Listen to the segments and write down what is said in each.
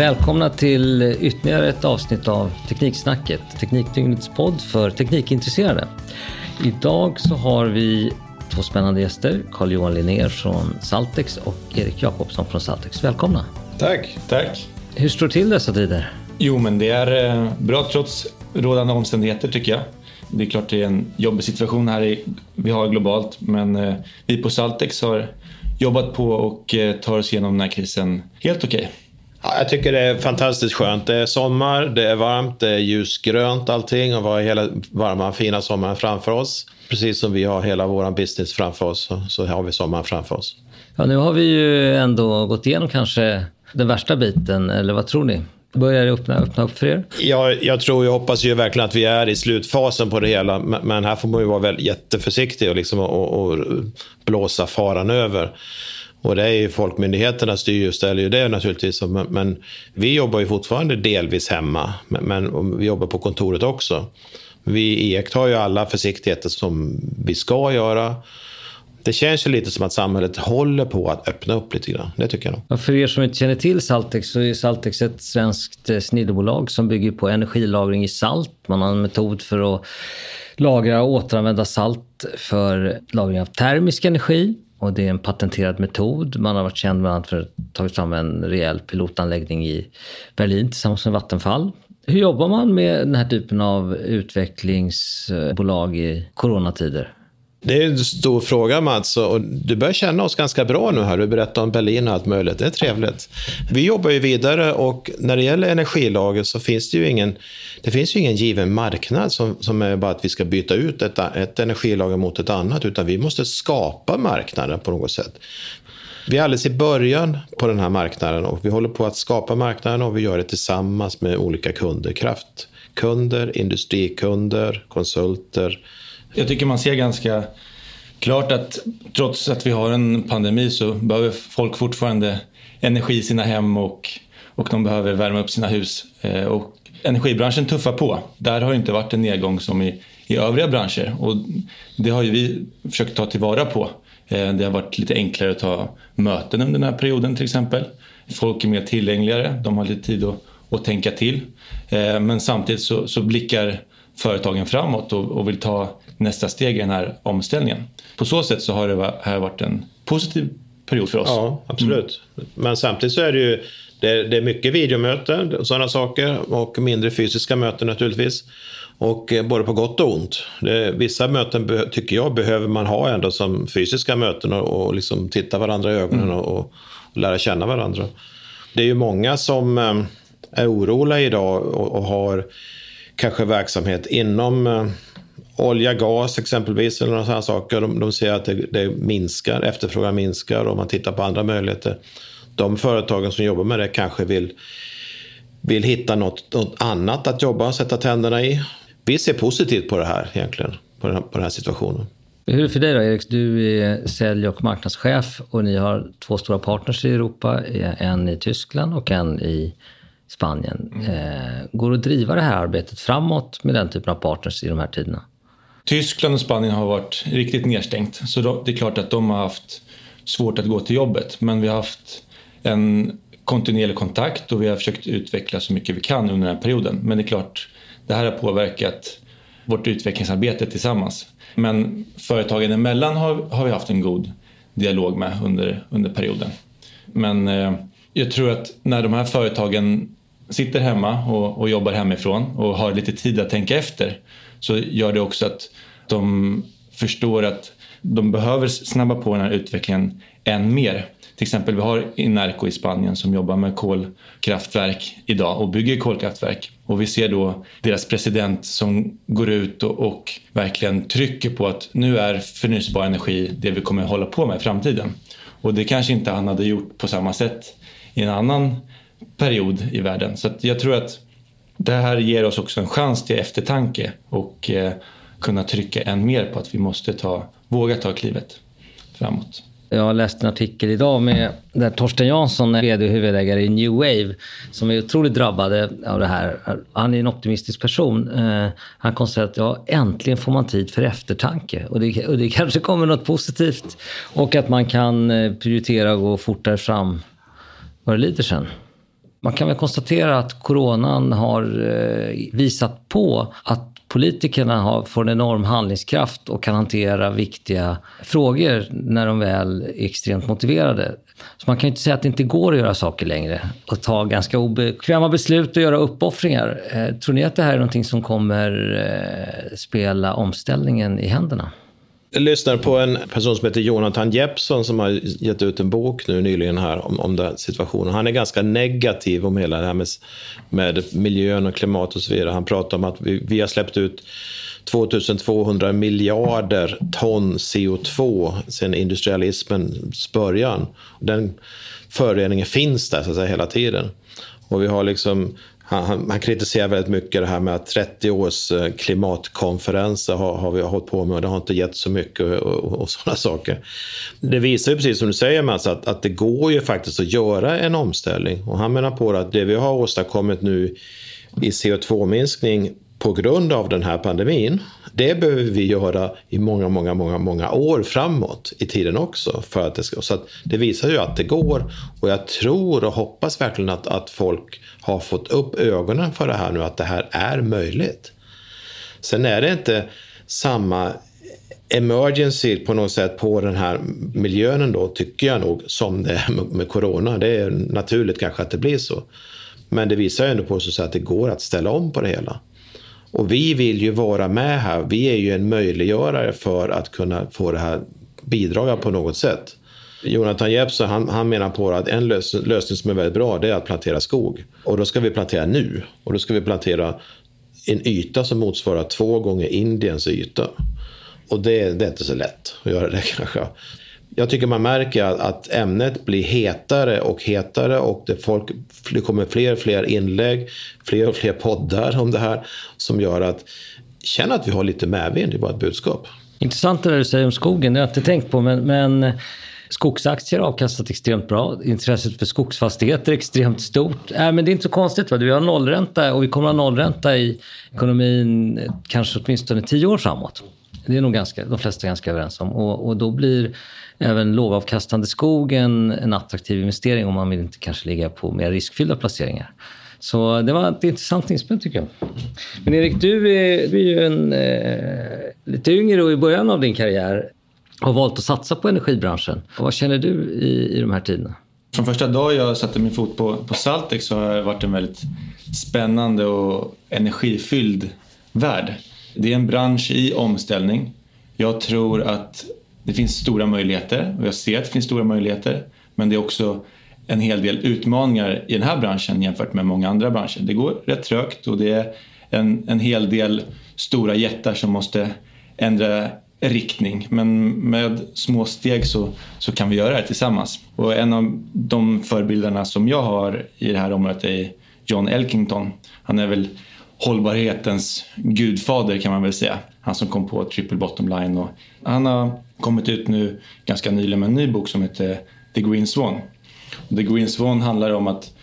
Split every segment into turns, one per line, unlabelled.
Välkomna till ytterligare ett avsnitt av Tekniksnacket, Teknikdygnets podd för teknikintresserade. Idag så har vi två spännande gäster, Carl-Johan Linnér från Saltex och Erik Jakobsson från Saltex. Välkomna!
Tack! Tack!
Hur står det till dessa tider?
Jo, men det är eh, bra trots rådande omständigheter tycker jag. Det är klart det är en jobbig situation här vi har globalt, men eh, vi på Saltex har jobbat på och eh, tar oss igenom den här krisen helt okej. Okay.
Ja, jag tycker det är fantastiskt skönt. Det är sommar, det är varmt, det är ljusgrönt allting och vi har hela varma fina sommaren framför oss. Precis som vi har hela vår business framför oss så, så har vi sommaren framför oss.
Ja, nu har vi ju ändå gått igenom kanske den värsta biten, eller vad tror ni? Börjar det öppna, öppna upp för er?
Ja, jag tror, jag hoppas ju verkligen att vi är i slutfasen på det hela. Men här får man ju vara väldigt jätteförsiktig och, liksom, och, och blåsa faran över. Och det är ju folkmyndigheterna styr och ställer ju det naturligtvis. Men, men vi jobbar ju fortfarande delvis hemma. Men, men, vi jobbar på kontoret också. Vi iakttar ju alla försiktigheter som vi ska göra. Det känns ju lite som att samhället håller på att öppna upp lite grann. Det tycker jag nog.
För er som inte känner till Saltex så är Saltex ett svenskt eh, snillebolag som bygger på energilagring i salt. Man har en metod för att lagra och återanvända salt för lagring av termisk energi. Och det är en patenterad metod. Man har varit känd bland annat för att ha tagit fram en rejäl pilotanläggning i Berlin tillsammans med Vattenfall. Hur jobbar man med den här typen av utvecklingsbolag i coronatider?
Det är en stor fråga Mats och du börjar känna oss ganska bra nu här. Du berättar om Berlin och allt möjligt. Det är trevligt. Vi jobbar ju vidare och när det gäller energilager så finns det ju ingen, det finns ju ingen given marknad som, som är bara att vi ska byta ut ett, ett energilager mot ett annat utan vi måste skapa marknaden på något sätt. Vi är alldeles i början på den här marknaden och vi håller på att skapa marknaden och vi gör det tillsammans med olika kunder. Kraftkunder, industrikunder, konsulter,
jag tycker man ser ganska klart att trots att vi har en pandemi så behöver folk fortfarande energi i sina hem och, och de behöver värma upp sina hus. Eh, och energibranschen tuffar på. Där har det inte varit en nedgång som i, i övriga branscher och det har ju vi försökt ta tillvara på. Eh, det har varit lite enklare att ta möten under den här perioden till exempel. Folk är mer tillgängligare, de har lite tid att, att tänka till. Eh, men samtidigt så, så blickar företagen framåt och, och vill ta nästa steg i den här omställningen. På så sätt så har det här varit en positiv period för oss.
Ja, absolut. Mm. Men samtidigt så är det ju det, det är mycket videomöten och sådana saker och mindre fysiska möten naturligtvis. Och eh, både på gott och ont. Det, vissa möten tycker jag behöver man ha ändå som fysiska möten och, och liksom titta varandra i ögonen mm. och, och, lära känna varandra. Det är ju många som eh, är oroliga idag och, och har kanske verksamhet inom eh, olja, gas exempelvis eller sådana saker. De, de ser att det, det, minskar, efterfrågan minskar och man tittar på andra möjligheter. De företagen som jobbar med det kanske vill, vill hitta något, något annat att jobba och sätta tänderna i. Vi ser positivt på det här egentligen, på den här, på den här situationen.
Hur är det för dig då, Erik? Du är sälj och marknadschef och ni har två stora partners i Europa. En i Tyskland och en i Spanien. Mm. Eh, går det att driva det här arbetet framåt med den typen av partners i de här tiderna?
Tyskland och Spanien har varit riktigt nedstängt så det är klart att de har haft svårt att gå till jobbet men vi har haft en kontinuerlig kontakt och vi har försökt utveckla så mycket vi kan under den här perioden. Men det är klart, det här har påverkat vårt utvecklingsarbete tillsammans. Men företagen emellan har, har vi haft en god dialog med under, under perioden. Men eh, jag tror att när de här företagen sitter hemma och, och jobbar hemifrån och har lite tid att tänka efter så gör det också att de förstår att de behöver snabba på den här utvecklingen än mer. Till exempel vi har Inerco i Spanien som jobbar med kolkraftverk idag och bygger kolkraftverk. Och vi ser då deras president som går ut och, och verkligen trycker på att nu är förnyelsebar energi det vi kommer hålla på med i framtiden. Och det kanske inte han hade gjort på samma sätt i en annan period i världen. Så jag tror att det här ger oss också en chans till eftertanke och eh, kunna trycka än mer på att vi måste ta, våga ta klivet framåt.
Jag läste en artikel idag med där Torsten Jansson, vd och huvudägare i New Wave, som är otroligt drabbade av det här. Han är en optimistisk person. Eh, han konstaterar att ja, äntligen får man tid för eftertanke. Och det, och det kanske kommer något positivt. Och att man kan eh, prioritera och gå fortare fram vad det lider sen. Man kan väl konstatera att coronan har eh, visat på att politikerna har, får en enorm handlingskraft och kan hantera viktiga frågor när de väl är extremt motiverade. Så man kan ju inte säga att det inte går att göra saker längre och ta ganska obekväma beslut och göra uppoffringar. Eh, tror ni att det här är någonting som kommer eh, spela omställningen i händerna?
Jag lyssnar på en person som heter Jonathan Jeppsson som har gett ut en bok nu nyligen här om, om den situationen. Han är ganska negativ om hela det här med, med miljön och klimat och så vidare. Han pratar om att vi, vi har släppt ut 2200 miljarder ton CO2 sedan industrialismens början. Den föroreningen finns där så att säga, hela tiden. Och vi har liksom han, han, han, kritiserar väldigt mycket det här med att 30 års eh, klimatkonferenser har, har vi hållit på med och det har inte gett så mycket och, och, och sådana saker. Det visar ju precis som du säger Mats att, att det går ju faktiskt att göra en omställning och han menar på att det vi har åstadkommit nu i CO2-minskning på grund av den här pandemin. Det behöver vi göra i många, många, många, många år framåt i tiden också. För att det, ska, så att det visar ju att det går och jag tror och hoppas verkligen att, att folk har fått upp ögonen för det här nu, att det här är möjligt. Sen är det inte samma emergency på något sätt på den här miljön ändå, tycker jag nog, som det är med corona. Det är naturligt kanske att det blir så. Men det visar ju ändå på så att det går att ställa om på det hela. Och vi vill ju vara med här. Vi är ju en möjliggörare för att kunna få det här bidraga på något sätt. Jonathan Jeppsson han, han menar på att en lös, lösning som är väldigt bra det är att plantera skog. Och då ska vi plantera nu. Och då ska vi plantera en yta som motsvarar två gånger Indiens yta. Och det, det är inte så lätt att göra det kanske jag tycker man märker att ämnet blir hetare och hetare och det, folk, det kommer fler och fler inlägg, fler och fler poddar om det här som gör att känna att vi har lite medvind i vårt budskap.
Intressant det du säger om skogen, det har jag inte tänkt på men, men Skogsaktier har avkastat extremt bra. Intresset för skogsfastigheter är extremt stort. Äh, men det är inte så konstigt. Va? Vi har nollränta och vi kommer att ha nollränta i ekonomin kanske åtminstone tio år framåt. Det är nog ganska, de flesta ganska överens om. Och, och då blir även lågavkastande skog en, attraktiv investering om man vill inte kanske ligga på mer riskfyllda placeringar. Så det var ett intressant inspel tycker jag. Men Erik, du är, du är ju en, eh, lite yngre och i början av din karriär har valt att satsa på energibranschen. Vad känner du i, i de här tiderna?
Från första dag jag satte min fot på, på Saltex så har det varit en väldigt spännande och energifylld värld. Det är en bransch i omställning. Jag tror att det finns stora möjligheter och jag ser att det finns stora möjligheter. Men det är också en hel del utmaningar i den här branschen jämfört med många andra branscher. Det går rätt trögt och det är en, en hel del stora jättar som måste ändra riktning. Men med små steg så, så kan vi göra det tillsammans. Och en av de förebilderna som jag har i det här området är John Elkington. Han är väl hållbarhetens gudfader kan man väl säga. Han som kom på triple bottom line. Och han har kommit ut nu ganska nyligen med en ny bok som heter The Green Swan. The Green Swan handlar om att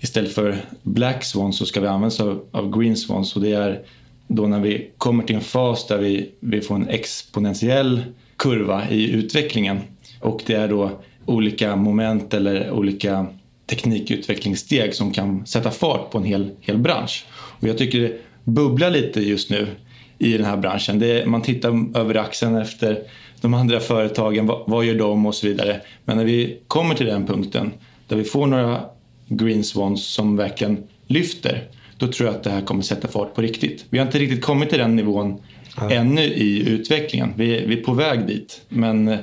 istället för Black Swan så ska vi använda oss av, av Green Swans och det är då när vi kommer till en fas där vi, vi får en exponentiell kurva i utvecklingen och det är då olika moment eller olika teknikutvecklingssteg som kan sätta fart på en hel, hel bransch. Och jag tycker det bubblar lite just nu i den här branschen. Det, man tittar över axeln efter de andra företagen, vad, vad gör de och så vidare. Men när vi kommer till den punkten där vi får några green swans som verkligen lyfter, då tror jag att det här kommer sätta fart på riktigt. Vi har inte riktigt kommit till den nivån ja. ännu i utvecklingen. Vi, vi är på väg dit. Men eh,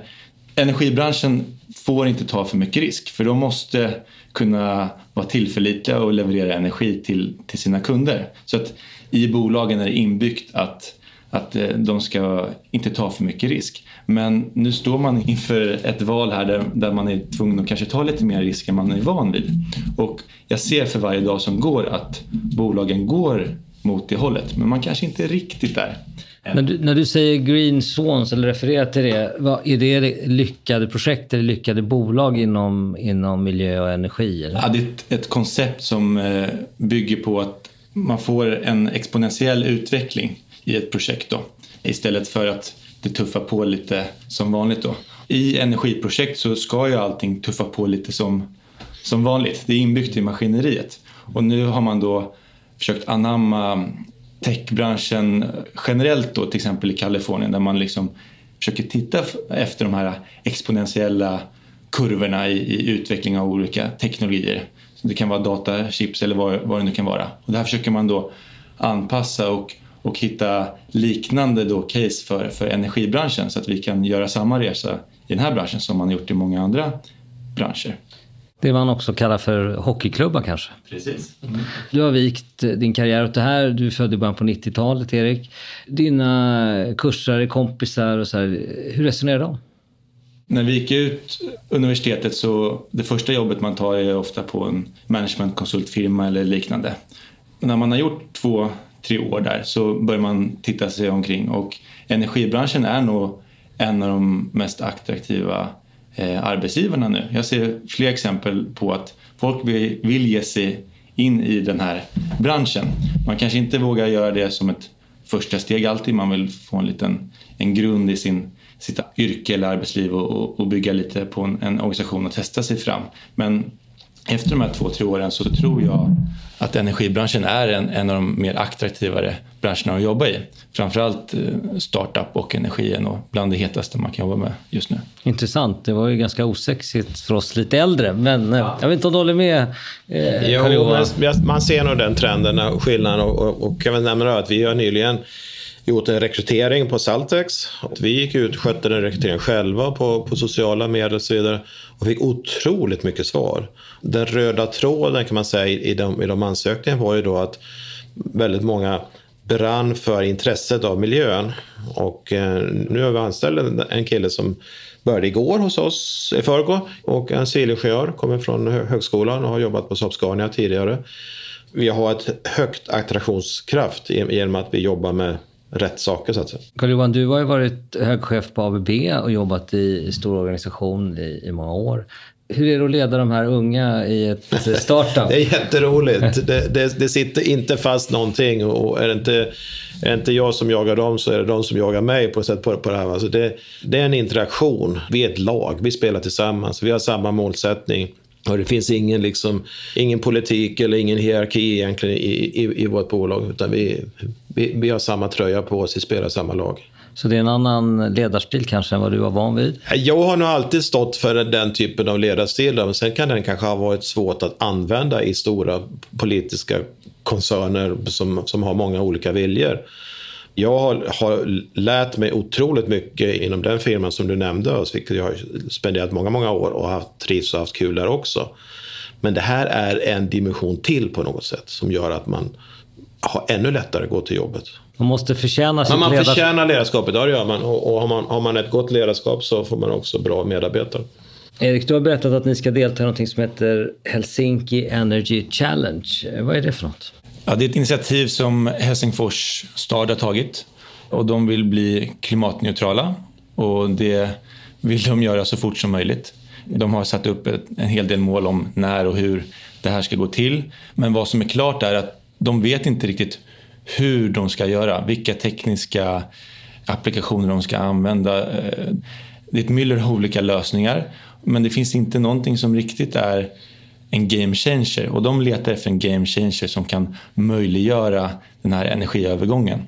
energibranschen får inte ta för mycket risk för de måste kunna vara tillförlitliga och leverera energi till, till sina kunder. Så att i bolagen är det inbyggt att, att eh, de ska inte ta för mycket risk. Men nu står man inför ett val här där, där man är tvungen att kanske ta lite mer risk än man är van vid. Och jag ser för varje dag som går att bolagen går mot det hållet, men man kanske inte är riktigt där.
När du, när du säger Green Swans eller refererar till det, vad, är det lyckade projekt eller lyckade bolag inom, inom miljö och energi? Eller?
Ja, det är ett, ett koncept som eh, bygger på att man får en exponentiell utveckling i ett projekt då, istället för att det tuffar på lite som vanligt. Då. I energiprojekt så ska ju allting tuffa på lite som, som vanligt. Det är inbyggt i maskineriet. Och nu har man då försökt anamma techbranschen generellt då till exempel i Kalifornien där man liksom försöker titta efter de här exponentiella kurvorna i, i utveckling av olika teknologier. Så det kan vara datachips eller vad, vad det nu kan vara. Och det här försöker man då anpassa och, och hitta liknande då case för, för energibranschen så att vi kan göra samma resa i den här branschen som man har gjort i många andra branscher.
Det man också kallar för hockeyklubbar kanske?
Precis. Mm.
Du har vikt din karriär åt det här. Du är född i början på 90-talet, Erik. Dina kursare, kompisar och så här, hur resonerar de?
När vi gick ut universitetet så det första jobbet man tar är ofta på en managementkonsultfirma eller liknande. När man har gjort två, tre år där så börjar man titta sig omkring och energibranschen är nog en av de mest attraktiva eh, arbetsgivarna nu. Jag ser fler exempel på att folk vill, vill ge sig in i den här branschen. Man kanske inte vågar göra det som ett första steg alltid. Man vill få en liten en grund i sin, sitt yrke eller arbetsliv och, och bygga lite på en, en organisation och testa sig fram. Men efter de här två, tre åren så tror jag att energibranschen är en, en av de mer attraktivare branscherna att jobba i. Framförallt eh, startup och energi är nog bland det hetaste man kan jobba med just nu.
Intressant. Det var ju ganska osexigt för oss lite äldre. Men ja. jag vet inte om du håller med?
Eh, jo, man, man ser nog den trenden, skillnaden. Och, och, och kan väl nämna att vi har nyligen gjort en rekrytering på Saltex. Vi gick ut och skötte den rekryteringen själva på, på sociala medier och så vidare och fick otroligt mycket svar. Den röda tråden kan man säga i de, i de ansökningarna var ju då att väldigt många brann för intresset av miljön. Och eh, nu har vi anställt en kille som började igår hos oss i förrgår och en civilingenjör, kommer från högskolan och har jobbat på Saab Scania tidigare. Vi har ett högt attraktionskraft genom att vi jobbar med rätt saker så att säga.
Carl-Johan, du har ju varit högchef på ABB och jobbat i stor organisation i, i många år. Hur är det att leda de här unga i ett startup?
det är jätteroligt. Det, det, det, sitter inte fast någonting och är det inte, är det inte jag som jagar dem så är det de som jagar mig på sätt på, på det här. Alltså det, det är en interaktion. Vi är ett lag. Vi spelar tillsammans. Vi har samma målsättning. Och det finns ingen, liksom, ingen politik eller ingen hierarki egentligen i, i, i vårt bolag. Utan vi, vi, vi har samma tröja på oss, vi spelar samma lag.
Så det är en annan ledarstil kanske än vad du var van vid?
Jag har nog alltid stått för den typen av ledarstil. Men sen kan den kanske ha varit svårt att använda i stora politiska koncerner som, som har många olika viljor. Jag har, har lärt mig otroligt mycket inom den firman som du nämnde, vilket jag har spenderat många, många år och haft, trivs och haft kul där också. Men det här är en dimension till på något sätt som gör att man har ännu lättare att gå till jobbet.
Man måste förtjäna sitt
ledarskap. Man
ledarskap.
förtjänar ledarskapet, ja det gör man. Och, och har, man, har man ett gott ledarskap så får man också bra medarbetare.
Erik, du har berättat att ni ska delta i något som heter Helsinki Energy Challenge. Vad är det för något?
Ja, det är ett initiativ som Helsingfors stad har tagit och de vill bli klimatneutrala och det vill de göra så fort som möjligt. De har satt upp en hel del mål om när och hur det här ska gå till. Men vad som är klart är att de vet inte riktigt hur de ska göra, vilka tekniska applikationer de ska använda. Eh, det är ett myller av olika lösningar men det finns inte någonting som riktigt är en game changer och de letar efter en game changer som kan möjliggöra den här energiövergången.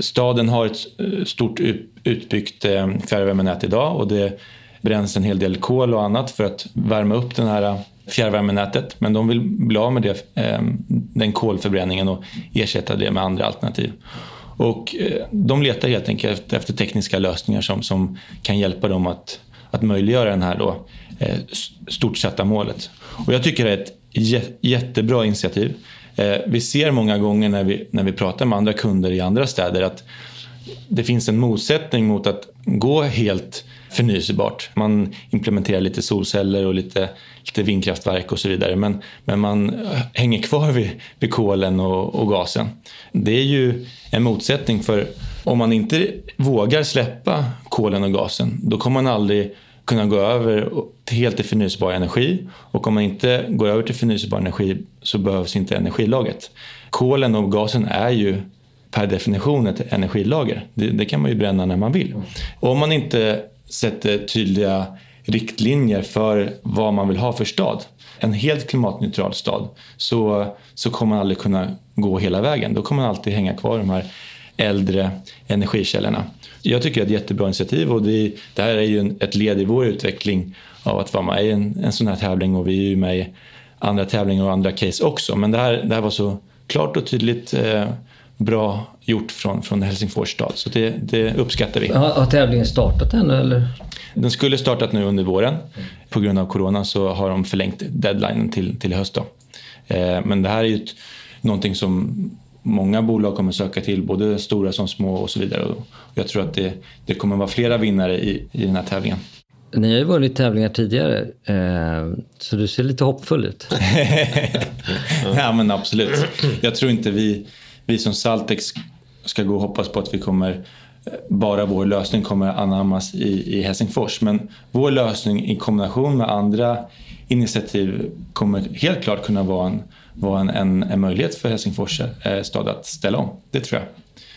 Staden har ett eh, stort utbyggt eh, fjärrvärmenät idag och det bränns en hel del kol och annat för att värma upp den här fjärrvärmenätet men de vill bli av med det, ehm, den kolförbränningen och ersätta det med andra alternativ. Och eh, de letar helt enkelt efter tekniska lösningar som, som kan hjälpa dem att, att möjliggöra det här då, eh, stort satta målet. Och jag tycker det är ett jättebra initiativ. Eh, vi ser många gånger när vi, när vi pratar med andra kunder i andra städer att det finns en motsättning mot att gå helt förnyelsebart. Man implementerar lite solceller och lite, lite vindkraftverk och så vidare men, men man eh, hänger kvar vid, vid kolen och, och gasen. Det är ju en motsättning för om man inte vågar släppa kolen och gasen då kommer man aldrig kunna gå över till helt till förnyelsebar energi. Och om man inte går över till förnyelsebar energi så behövs inte energilaget. Kolen och gasen är ju per definition ett energilager. Det, det kan man ju bränna när man vill. Och om man inte sätter tydliga riktlinjer för vad man vill ha för stad. En helt klimatneutral stad så, så kommer man aldrig kunna gå hela vägen. Då kommer man alltid hänga kvar i de här äldre energikällorna. Jag tycker det är ett jättebra initiativ och det, det här är ju ett led i vår utveckling av att vara med i en, en sån här tävling och vi är ju med i andra tävlingar och andra case också. Men det här, det här var så klart och tydligt eh, bra gjort från, från Helsingfors stad. Så det, det uppskattar vi.
Har, har tävlingen startat ännu eller?
Den skulle startat nu under våren. På grund av corona så har de förlängt deadlinen till, till höst. Då. Eh, men det här är ju ett, någonting som många bolag kommer söka till, både stora som små och så vidare. Och jag tror att det, det kommer vara flera vinnare i, i den här tävlingen.
Ni har ju vunnit tävlingar tidigare, eh, så du ser lite hoppfull ut.
ja men absolut. Jag tror inte vi, vi som Saltex ska gå och hoppas på att vi kommer eh, bara vår lösning kommer anammas i, i Helsingfors. Men vår lösning i kombination med andra initiativ kommer helt klart kunna vara en, vara en, en, en möjlighet för Helsingfors eh, stad att ställa om. Det tror jag.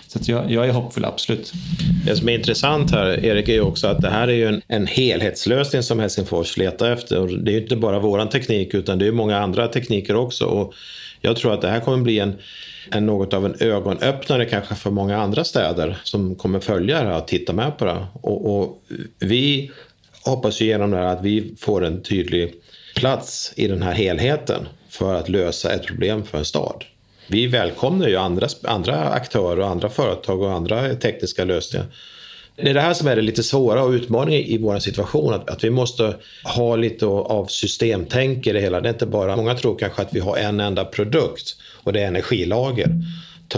Så jag, jag, är hoppfull, absolut.
Det som är intressant här, Erik, är ju också att det här är ju en, en helhetslösning som Helsingfors letar efter. Och det är ju inte bara våran teknik, utan det är många andra tekniker också. Och jag tror att det här kommer bli en, en något av en ögonöppnare kanske för många andra städer som kommer följa det här och titta med på det. Och, och vi hoppas ju genom det här att vi får en tydlig plats i den här helheten för att lösa ett problem för en stad. Vi välkomnar ju andra, andra aktörer och andra företag och andra tekniska lösningar. Det är det här som är det lite svåra och utmaningen i vår situation. Att, att vi måste ha lite av systemtänk i det hela. Det är inte bara, många tror kanske att vi har en enda produkt och det är energilager.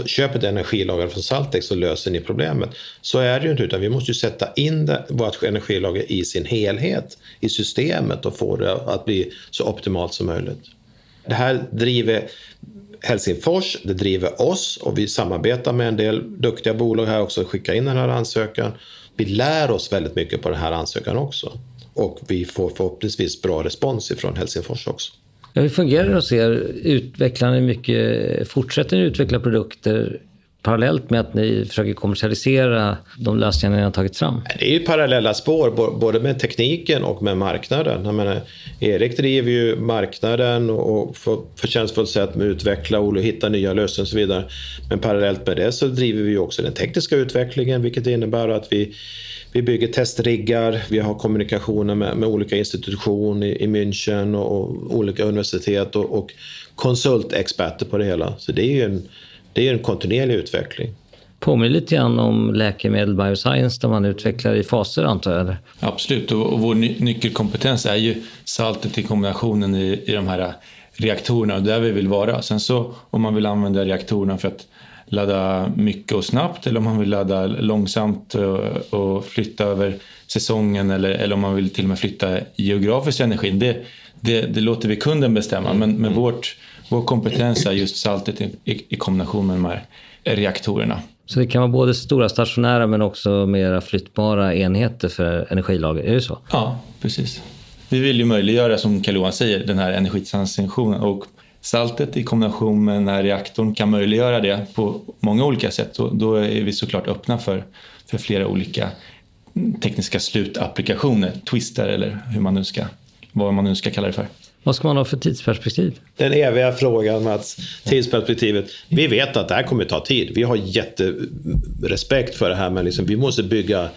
Köp ett energilager från Saltex så löser ni problemet. Så är det ju inte, utan vi måste ju sätta in det, vårt energilager i sin helhet i systemet och få det att bli så optimalt som möjligt. Det här driver Helsingfors, det driver oss och vi samarbetar med en del duktiga bolag här också och skickar in den här ansökan. Vi lär oss väldigt mycket på den här ansökan också och vi får förhoppningsvis bra respons ifrån Helsingfors också.
Ja, hur fungerar det hos er? Utvecklar ni mycket, fortsätter ni utveckla produkter parallellt med att ni försöker kommersialisera de lösningar ni har tagit fram?
Det är ju parallella spår, både med tekniken och med marknaden. Jag menar, Erik driver ju marknaden och på förtjänstfullt sätt med att utveckla och hitta nya lösningar och så vidare. Men parallellt med det så driver vi också den tekniska utvecklingen, vilket innebär att vi vi bygger testriggar, vi har kommunikationer med, med olika institutioner i, i München och, och olika universitet och, och konsultexperter på det hela. Så det är ju en, det är en kontinuerlig utveckling.
Påminner lite grann om läkemedel bioscience där man utvecklar i faser antar jag?
Absolut, och, och vår ny nyckelkompetens är ju saltet i kombinationen i, i de här reaktorerna och där vi vill vara. Sen så om man vill använda reaktorerna för att ladda mycket och snabbt eller om man vill ladda långsamt och, och flytta över säsongen eller, eller om man vill till och med flytta geografisk energi. Det, det, det låter vi kunden bestämma men, men vårt, vår kompetens är just saltet i, i, i kombination med de här reaktorerna.
Så det kan vara både stora stationära men också mera flyttbara enheter för energilager, är det så?
Ja, precis. Vi vill ju möjliggöra, som Karl-Johan säger, den här energitransaktionen och saltet i kombination med den här reaktorn kan möjliggöra det på många olika sätt. Och då är vi såklart öppna för, för flera olika tekniska slutapplikationer, twister eller hur man nu ska, vad man nu ska kalla det för.
Vad ska man ha för tidsperspektiv?
Den eviga frågan Mats, tidsperspektivet. Vi vet att det här kommer att ta tid. Vi har jätterespekt för det här men liksom, vi måste bygga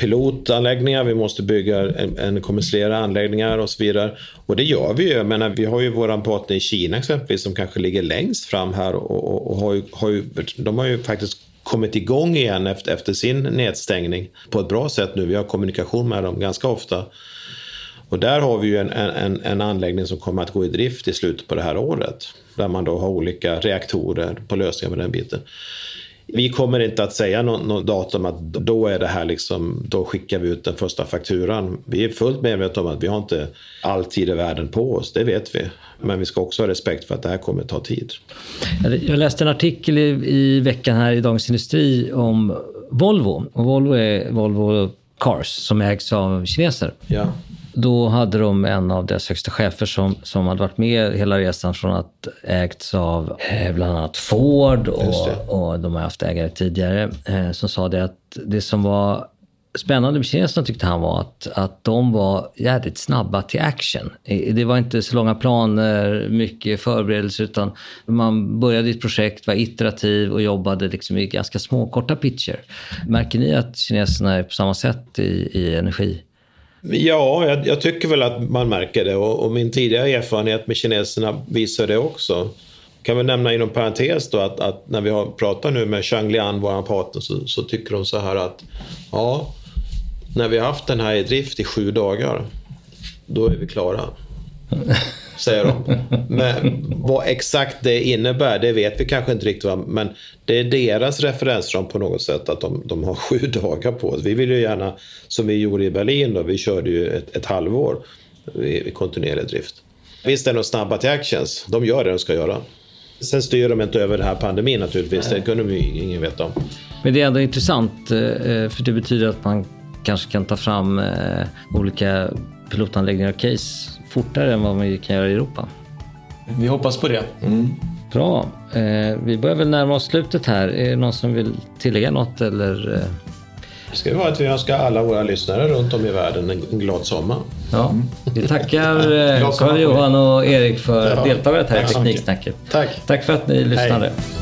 pilotanläggningar, vi måste bygga en, en kommersiella anläggningar och så vidare. Och det gör vi ju. Jag menar, vi har ju våran partner i Kina exempelvis som kanske ligger längst fram här och, och, och har, ju, har ju, de har ju faktiskt kommit igång igen efter, efter sin nedstängning på ett bra sätt nu. Vi har kommunikation med dem ganska ofta. Och där har vi ju en, en, en anläggning som kommer att gå i drift i slutet på det här året. Där man då har olika reaktorer på lösningar med den biten. Vi kommer inte att säga något nå datum att då är det här liksom, då skickar vi ut den första fakturan. Vi är fullt medvetna om att vi har inte all tid i världen på oss, det vet vi. Men vi ska också ha respekt för att det här kommer att ta tid.
Jag läste en artikel i, i veckan här i Dagens Industri om Volvo. Och Volvo är Volvo Cars som ägs av kineser.
Ja.
Då hade de en av deras högsta chefer som, som hade varit med hela resan från att ägts av eh, bland annat Ford och, och de har haft ägare tidigare, eh, som sa det att det som var spännande med kineserna tyckte han var att, att de var jävligt snabba till action. Det var inte så långa planer, mycket förberedelser utan man började ett projekt, var iterativ och jobbade liksom i ganska små korta pitcher. Märker ni att kineserna är på samma sätt i, i energi?
Ja, jag, jag, tycker väl att man märker det och, och, min tidigare erfarenhet med kineserna visar det också. Kan väl nämna inom parentes då att, att när vi har pratat nu med Chang Lian, vår partner, så, så, tycker de så här att ja, när vi har haft den här i drift i sju dagar, då är vi klara. Säger de. Men vad exakt det innebär, det vet vi kanske inte riktigt. Men det är deras referensram på något sätt att de, de har sju dagar på sig. Vi vill ju gärna, som vi gjorde i Berlin, då, vi körde ju ett, ett halvår i, i kontinuerlig drift. Visst är de snabba till actions, de gör det de ska göra. Sen styr de inte över den här pandemin naturligtvis, det kunde vi ingen veta om.
Men det är ändå intressant, eh, för det betyder att man kanske kan ta fram eh, olika pilotanläggningar och case fortare än vad vi kan göra i Europa.
Vi hoppas på det.
Mm. Bra. Eh, vi börjar väl närma oss slutet här. Är det någon som vill tillägga något eller? Eh?
Det ska vara att vi önskar alla våra lyssnare runt om i världen en glad sommar.
Ja, vi tackar eh, Karl-Johan och Erik för ja, deltagandet här i Tekniksnacket.
Tack.
Tack för att ni lyssnade. Hej.